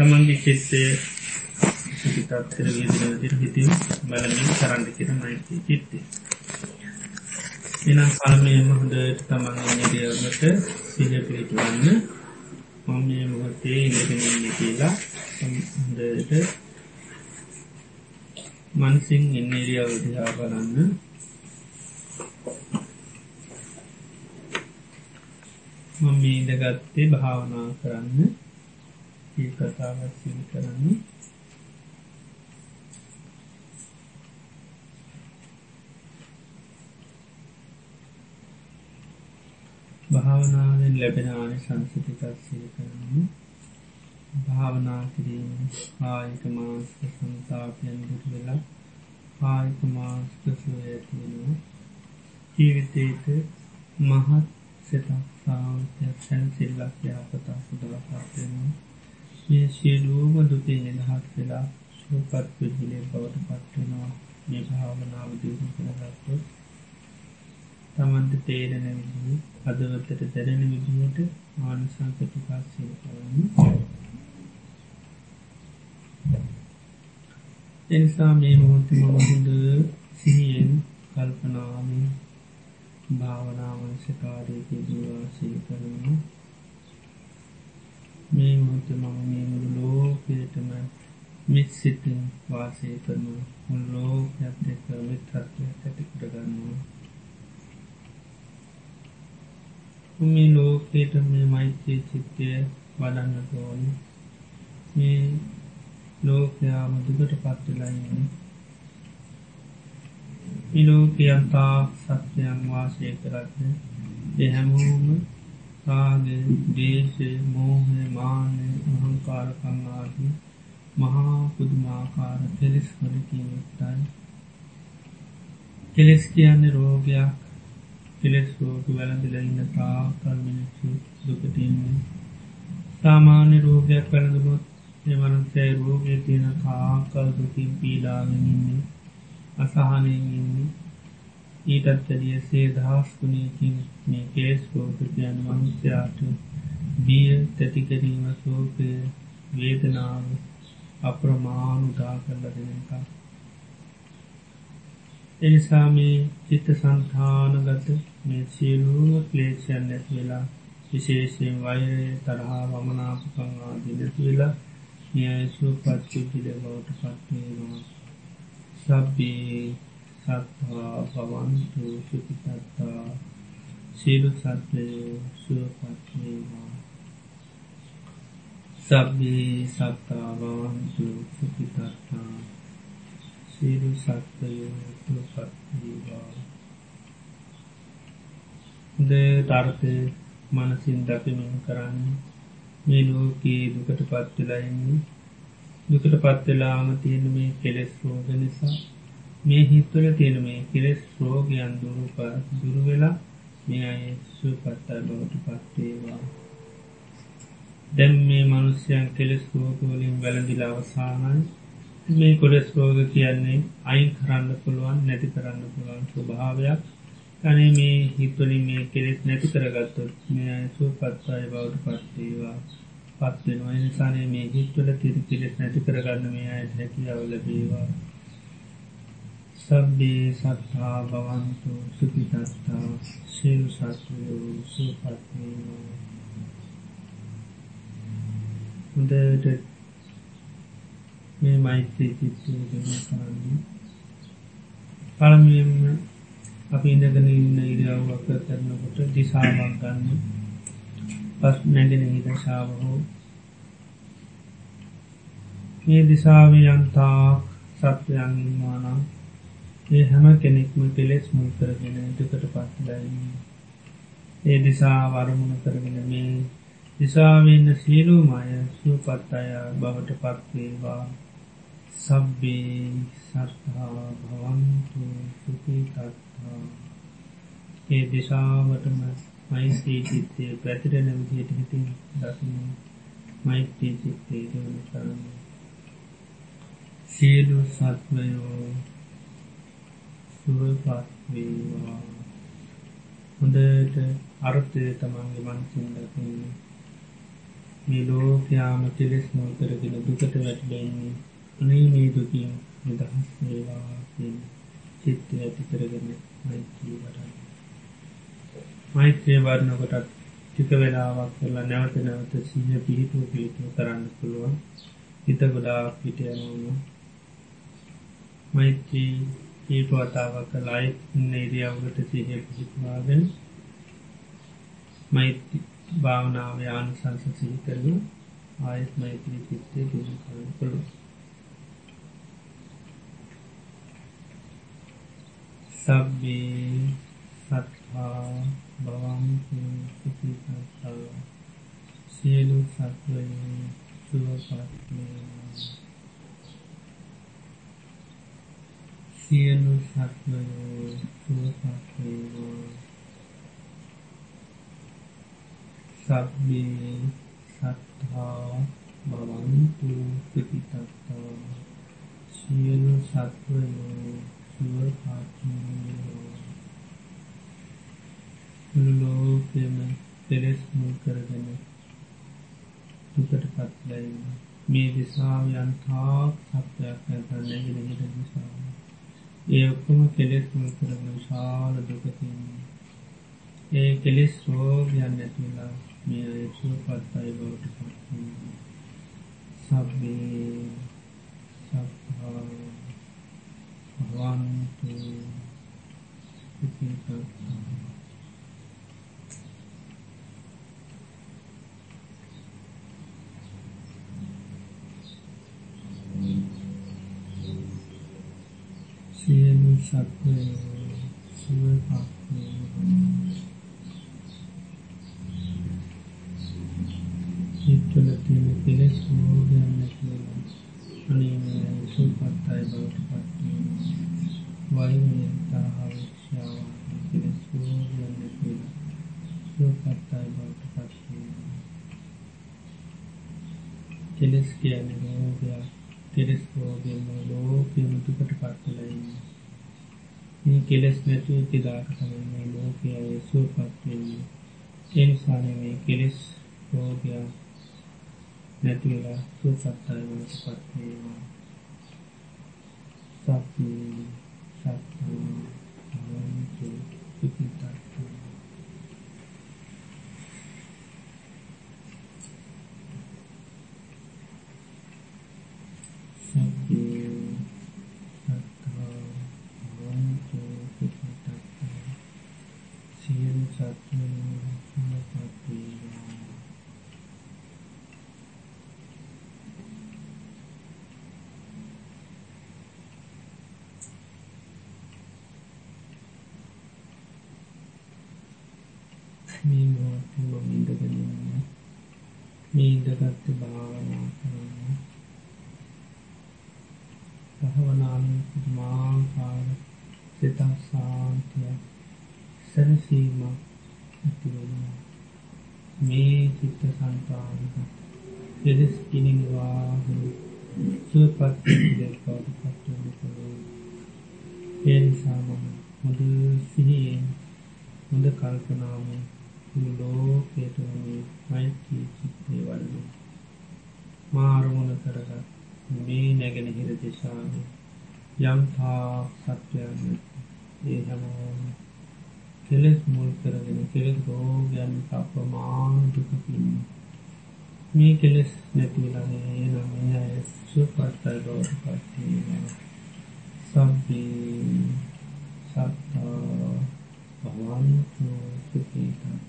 තමන්ගේ චිත්තය සිතත්තර විදින විදිර හිතින් බලමින් කරන්න කිර මයිති චිත්තේ එනම් පළමයම හොඳට තමන් නිදියවමට සිහ පිළිටවන්න මම මේ මොහොතේ ඉඳගෙන කියලා හොඳට මනසින් එන්න එරියාව දිහා බලන්න. මම මේ ඉඳගත්තේ භාවනා කරන්න. ඒ කතාවත් සිදු කරන්න. භාවනාවෙන් ලැබෙන ආනි සංසිතිකත් සිදු කරන්න. භාවනා කිරීම ආයක මාස්ක සංතාපයන් දුර වෙලා ආයක මාස්ක සුව ඇතිවෙනවා ජීවිතයට මහත් සිතක් සාවත්‍යයක් සැන සිල්ලක් යහපතා සුදවපත්වෙනවා මේ සියලූම දුතින් නිදහත් වෙලා සුවපත් පුද්ගලය බවට පත්වෙනවා මේ භාවනාව දියුණු කරගත්තු තමන්ට තේරෙන විදිහි අදවත්තට දැරෙන විදිහට ආනිසංකටිකාශය කරන්න එනිසා මේ මොහොතම හොඳ සිහියෙන් කල්පනාමින් භාවනාවංශකාරයක දවාසී කරනවා. මේ මොහොත මම මේ මුළු ලෝකයටම මිත් සිතින් වාසය කරන මුල් ලෝකයක් එක්ක මිත්‍රත්වය ඇති කරගන්නවා මේ ලෝකයට මේ මෛත්‍රී චිත්තය වඩන්නට ඕන. මේ ලෝකයාම දුකට පත්වෙලයින්නේ මිලෝකයන්තා සත්‍යයන් වාසය කරත්න එහැමෝම රාග දේශය මෝහය මානය අහංකාරකංආදී මහා පුදුමාකාර කෙලෙස් වලකින්යුක්තයි කෙලෙස් කියන්නේ රෝගයක්. කෙලෙස් රෝග වැළඳල ඉන්න තා කල්මිනිස්සු දුකතින්නේ සාමාන්‍ය රෝගයක් වැළඳලොත් එමනසේ රෝගය තියෙන කාකල් දුකින් පීඩාගෙනන්නේ අසාහනයෙන් ඉන්නේ. ඊටත් ඇඩිය සේ දහස් ගුණයකින් මේ කේස් රෝගකයන් මනුස්්‍යයාට බිය තැතිකරීම සෝකය වේදනාව අප්‍රමාණුදා කරල දෙනකා එනිසා මේ චිත්ත සන්තානගත මේ සියලූම ක්ලේෂයන් නැති වෙලා විශේෂයෙන් වය තරහා වමනාපකං ආදී නැති වෙලා නියසු පත්චුපිල බවට පත්වේවා සබ්බේ සත්වා භවන්තු සුපිතත්තා සීලු සත්වයෝ සුවපත්වේවා සබ්බේ සත්තා භවන්තු සුපිතත්තා සීලු සත්වයෝ සුවපත්වේවා ද ටර්ථය මනසින් දකිමින් කරන්නේ මේ ලෝකයේ දුකට පත්වෙලයින්නේ දුකට පත්වෙලාම තියෙන මේ කෙලෙස් රෝග නිසා මේ හිත්වල තියෙන මේ කෙලෙස් රෝගයන් දුරුප දුරුවෙලා මේ අය සුපත්තා බවට පත්තේවා දැම් මේ මනුස්්‍යයන් කෙලෙස් රෝගවලින් වැළඳිලා අවසානයි. මේ කොඩෙස් රෝග කියන්නේ අයින් කරන්න පුළුවන් නැති කරන්න පුළුවන් ස්වභාවයක්. අනේ මේ හිත්වලින් මේ කෙලෙස් නැති කරගත්තොත් මේ අයසු පත්සාය බවට පත්තේවා පත්වෙනවා නිසානේ මේ හිත්වල තිරි කෙලෙස් නැති කරගන්න මේ අයට හැකියාව ලැබේවා. සබ්බේ සත්හා භවන්තු සුපිතත්තා සිල් සත්වයෝ සුපත්වේවා හොඳට මේ මෛත්‍රී චිත්තය ගම කරන්නේ. පළමියම අපි ඉඳගෙන ඉන්න ඉරියව්වක් කරනකොට දිසාවක් ගන්න. පස් නැගෙන හිදශාව හෝ. මේ දිසාව යන්තා සත්වයන් ඉන්නවානම් ඒ හැම කෙනෙක්ම කෙලෙස් මුල් කරගෙන දුකට පත්ලයි ඒ දිසා වරමුණ කරගෙන මේ දිසාවෙන්න සියලුමය සුවපත් අය බවට පත්වේවා. සබ්බේ සත්හා භවන්තු සුපිතත්තා ඒ දිශාවටම මයිස්තී චිත්තය පැතිරෙන විදියට හිතින් දකින මෛත්‍රී චිත්තේ දවන කරන්න. සියලු සත්වයෝ සුවපත්වේවා. හොඳට අර්ථය තමන්ගේ මනසින් දකින්නේ. මේ ලෝකයාම කෙලෙස් මුල් කරගෙන දුකට වැටබෙන්නේ අනේ මේ දුකින් නිදහස් වේවා කියන චිත්ත ඇති කරගෙන මෛත්‍රී වඩන්න. මෛත්‍රය වරණකොටත් ටික වෙලාවක් කරලා නැවත නැවත සිහ පිහිටුව පිළිතුව කරන්න පුළුවන්. හිත ගොඩා පිට යනවන මෛත්‍රී ඒට වතාවක් කලායි ඉරියව්ගට සිහ පිහිටවාගෙන මෛත්‍රී භාවනාව ආනුසංස සිහි කරන ආයත් මෛත්‍රී චිත්තය දුරු කරන්න පුළුවන්. සබ්බේ සත්හා බවන්තු සුපිසත්තා සියලු සත්වයෝ සුවපත්වේවා සියලු සත්වයෝ සුවපත්වේවා සබ්බේ සත්හා බවන්තු සුපිසත්තා සියලු සත්වයෝ ලෝකෙම පෙරෙස් මුල් කරගෙන දුකට පත්ලයි මේ දිසාාව යන්තාක් සත්‍යයක් ඇත නැගෙන හිට දිසාාව ඒ ඔක්කොම කෙලෙස් මුල් කරන ශාල දුකතින්නේ ඒ කෙලෙස් රෝගයන් නැතිලා මේ අයසුව පත්තයි බවට පත් සබ්බේ සත්හා භවන්තු සුඛිතං සියලු සත්වයෝ සුවපත් හිතවල පත් වෛරය තරහව ශාව කෙලෙස් රෝගයන් නැතිවෙලා සුවපත් අය බවට පත් කෙලෙස් කියන්නේ රෝගයක් කෙලෙස් රෝගයෙන් ලෝකෙම දුකට පත්වෙලා ඉන්නේ මේ කෙලෙස් නැතුව තිදාක තමයි මේ ලෝකයේ සුවපත් වෙන්නේ ඒ නිසා මේ කෙලෙස් රෝගයක් නැතිවෙලා සුවපත්තයි වලට පත්වේවා සප්පි සත්තු අවන්තු සුපිතත්තු සප්පි මේ මොහොතේ මම ඉඳගෙන ඉන්නේ මේ ඉඳගත් භාවනා කරන භාවනාවෙන් පුදුමාකාර සිත සාන්තිය සරසීම ඇති වෙනවා මේ චිත්ත සංකාරික දෙදස් කිනිවා සුවපත් දෙකවට පත්වන පුළුවන් ඒ නිසා මම මුද සිහියෙන් හොඳ කල්පනාවෙන් ලෝකයට වනේ මෛත්‍රී චිත්තය වන්නේ මාරමුණ කරගත් මේ නැගෙන හිර දෙශාව යම්තා සත්‍යයන් ඒ හැමෝම කෙලෙස් මුල් කරගෙන කෙලෙස් රෝගයන් අප්‍රමාණ දුකකින්න මේ කෙලෙස් නැතිවලනේ නම් අය සුපත්තයි බවට පත්වීම සබ්බී සත්තා භවන්තු සුඛිතත්තා